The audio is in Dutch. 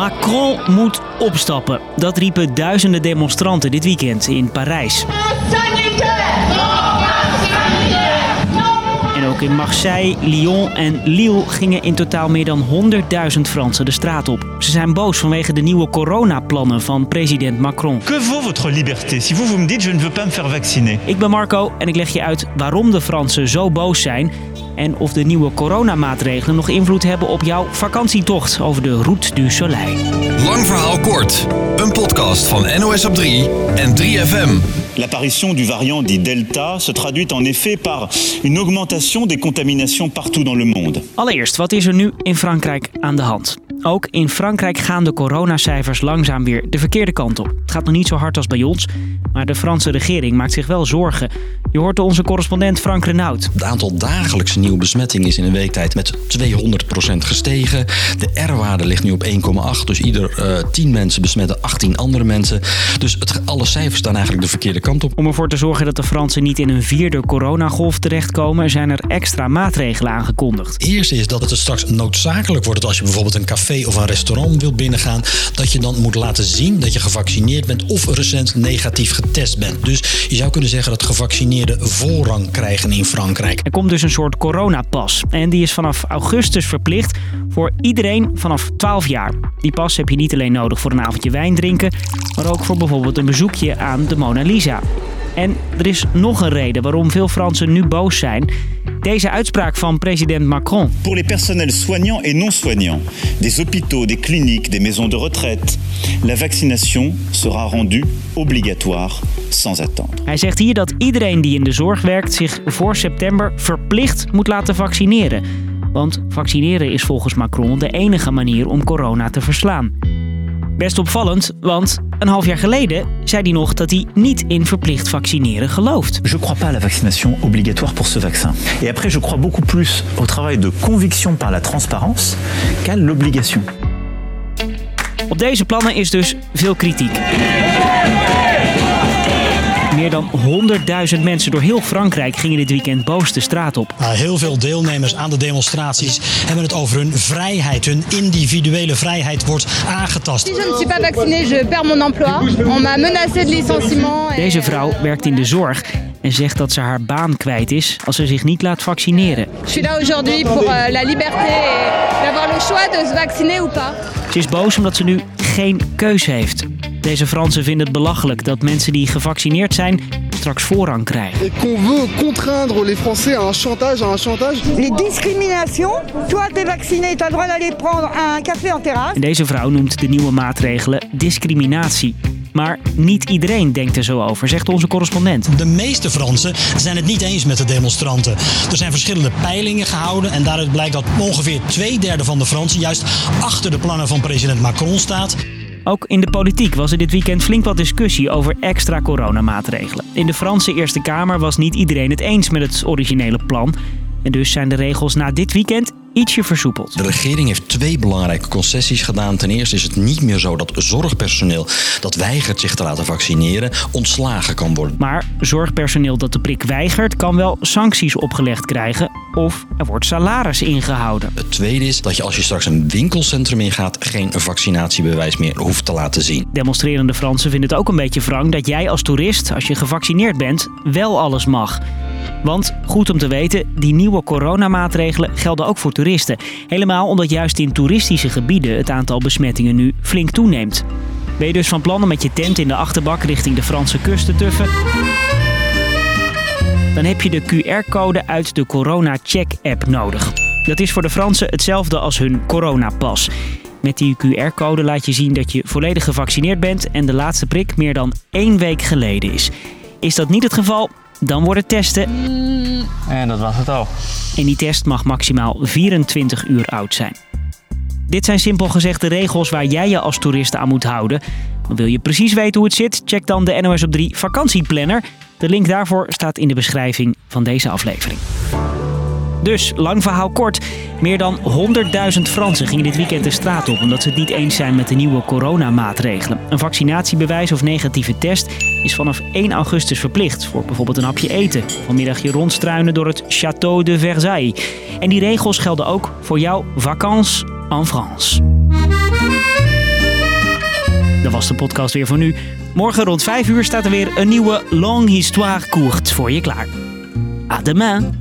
Macron moet opstappen. Dat riepen duizenden demonstranten dit weekend in Parijs. Ook in Marseille, Lyon en Lille gingen in totaal meer dan 100.000 Fransen de straat op. Ze zijn boos vanwege de nieuwe coronaplannen van president Macron. Que vaut votre liberté si vous vous me dites je ne veux pas me faire vacciner Ik ben Marco en ik leg je uit waarom de Fransen zo boos zijn en of de nieuwe coronamaatregelen nog invloed hebben op jouw vakantietocht over de Route du Soleil. Lang verhaal kort. Een podcast van NOS op 3 en 3FM. L'apparition du variant dit Delta se traduit en effet par une augmentation des contaminations partout dans le monde. Allereerst, wat is er nu in Frankrijk aan de hand? Ook in Frankrijk gaan de coronacijfers langzaam weer de verkeerde kant op. Het gaat nog niet zo hard als bij ons, maar de Franse regering maakt zich wel zorgen. Je hoort onze correspondent Frank Renaud. Het aantal dagelijkse nieuwe besmettingen is in een week tijd met 200% gestegen. De R-waarde ligt nu op 1,8. Dus ieder eh 10 mensen besmetten 18 andere mensen. Dus het, alle cijfers staan eigenlijk de verkeerde kant op. Om ervoor te zorgen dat de Fransen niet in een vierde coronagolf terechtkomen, zijn er extra maatregelen aangekondigd. Het eerste is dat het straks noodzakelijk wordt dat als je bijvoorbeeld een café of een restaurant wil binnengaan, dat je dan moet laten zien dat je gevaccineerd bent of recent negatief getest bent. Dus je zou kunnen zeggen dat gevaccineerden voorrang krijgen in Frankrijk. Er komt dus een soort coronapas en die is vanaf augustus verplicht voor iedereen vanaf 12 jaar. Die pas heb je niet alleen nodig voor een avondje wijn drinken, maar ook voor bijvoorbeeld een bezoekje aan de Mona Lisa. En er is nog een reden waarom veel Fransen nu boos zijn. Deze uitspraak van president Macron. Pour les personnels soignants et non soignants, des hôpitaux, des cliniques, des maisons de retraite, la vaccination sera rendue obligatoire sans attendre. Hij zegt hier dat iedereen die in de zorg werkt zich voor september verplicht moet laten vaccineren. Want vaccineren is volgens Macron de enige manier om corona te verslaan. Best opvallend, want een half jaar geleden zei hij nog dat hij niet in verplicht vaccineren gelooft. Je ne crois pas à la vaccination obligatoire pour ce vaccin. Et après, je crois beaucoup plus au travail de conviction par la transparence qu'à l'obligation. Op deze plannen is dus veel kritiek. Meer dan 100.000 mensen door heel Frankrijk gingen dit weekend boos de straat op. Nou, heel veel deelnemers aan de demonstraties hebben het over hun vrijheid. Hun individuele vrijheid wordt aangetast. Si je ne suis pas vaccinée, je perds mon emploi. On m'a menacé de licenciement. et- Deze vrouw werkt in de zorg en zegt dat ze haar baan kwijt is als ze zich niet laat vaccineren. Suis là aujourd'hui pour euh, la liberté et d'avoir le choix de se vacciner ou pas. Ze is boos omdat ze nu geen keuze heeft. Deze Fransen vinden het belachelijk dat mensen die gevaccineerd zijn straks voorrang krijgen. et qu'on veut contraindre les Français à un chantage, à un chantage. Les discriminations. Toi, t'es vacciné, t'as le droit d'aller prendre un café en terrasse. Deze vrouw noemt de nieuwe maatregelen discriminatie. Maar niet iedereen denkt er zo over, zegt onze correspondent. De meeste Fransen zijn het niet eens met de demonstranten. Er zijn verschillende peilingen gehouden en daaruit blijkt dat ongeveer twee derde van de Fransen juist achter de plannen van president Macron staat. Ook in de politiek was er dit weekend flink wat discussie over extra coronamaatregelen. In de Franse Eerste Kamer was niet iedereen het eens met het originele plan. En dus zijn de regels na dit weekend ietsje versoepeld. De regering heeft twee belangrijke concessies gedaan. Ten eerste is het niet meer zo dat zorgpersoneel dat weigert zich te laten vaccineren ontslagen kan worden. Maar zorgpersoneel dat de prik weigert kan wel sancties opgelegd krijgen of er wordt salaris ingehouden. Het tweede is dat je als je straks een winkelcentrum ingaat geen vaccinatiebewijs meer hoeft te laten zien. Demonstrerende Fransen vinden het ook een beetje wrang dat jij als toerist, als je gevaccineerd bent, wel alles mag. Want, goed om te weten, die nieuwe coronamaatregelen gelden ook voor toeristen. Helemaal omdat juist in toeristische gebieden het aantal besmettingen nu flink toeneemt. Ben je dus van plan om met je tent in de achterbak richting de Franse kust te tuffen? Dan heb je de QR-code uit de Corona Check app nodig. Dat is voor de Fransen hetzelfde als hun coronapas. Met die QR-code laat je zien dat je volledig gevaccineerd bent en de laatste prik meer dan één week geleden is. Is dat niet het geval? Dan worden testen En dat was het al. en die test mag maximaal 24 uur oud zijn. Dit zijn simpel gezegd de regels waar jij je als toerist aan moet houden. Wil je precies weten hoe het zit? Check dan de NOS op 3 vakantieplanner. De link daarvoor staat in de beschrijving van deze aflevering. Dus, lang verhaal kort. Meer dan 100.000 Fransen gingen dit weekend de straat op omdat ze het niet eens zijn met de nieuwe coronamaatregelen. Een vaccinatiebewijs of negatieve test is vanaf 1 augustus verplicht voor bijvoorbeeld een hapje eten. Vanmiddag je rondstruinen door het Château de Versailles. En die regels gelden ook voor jouw vacances en France. Dat was de podcast weer voor nu. Morgen rond 5 uur staat er weer een nieuwe Long Histoire Courte voor je klaar. À demain!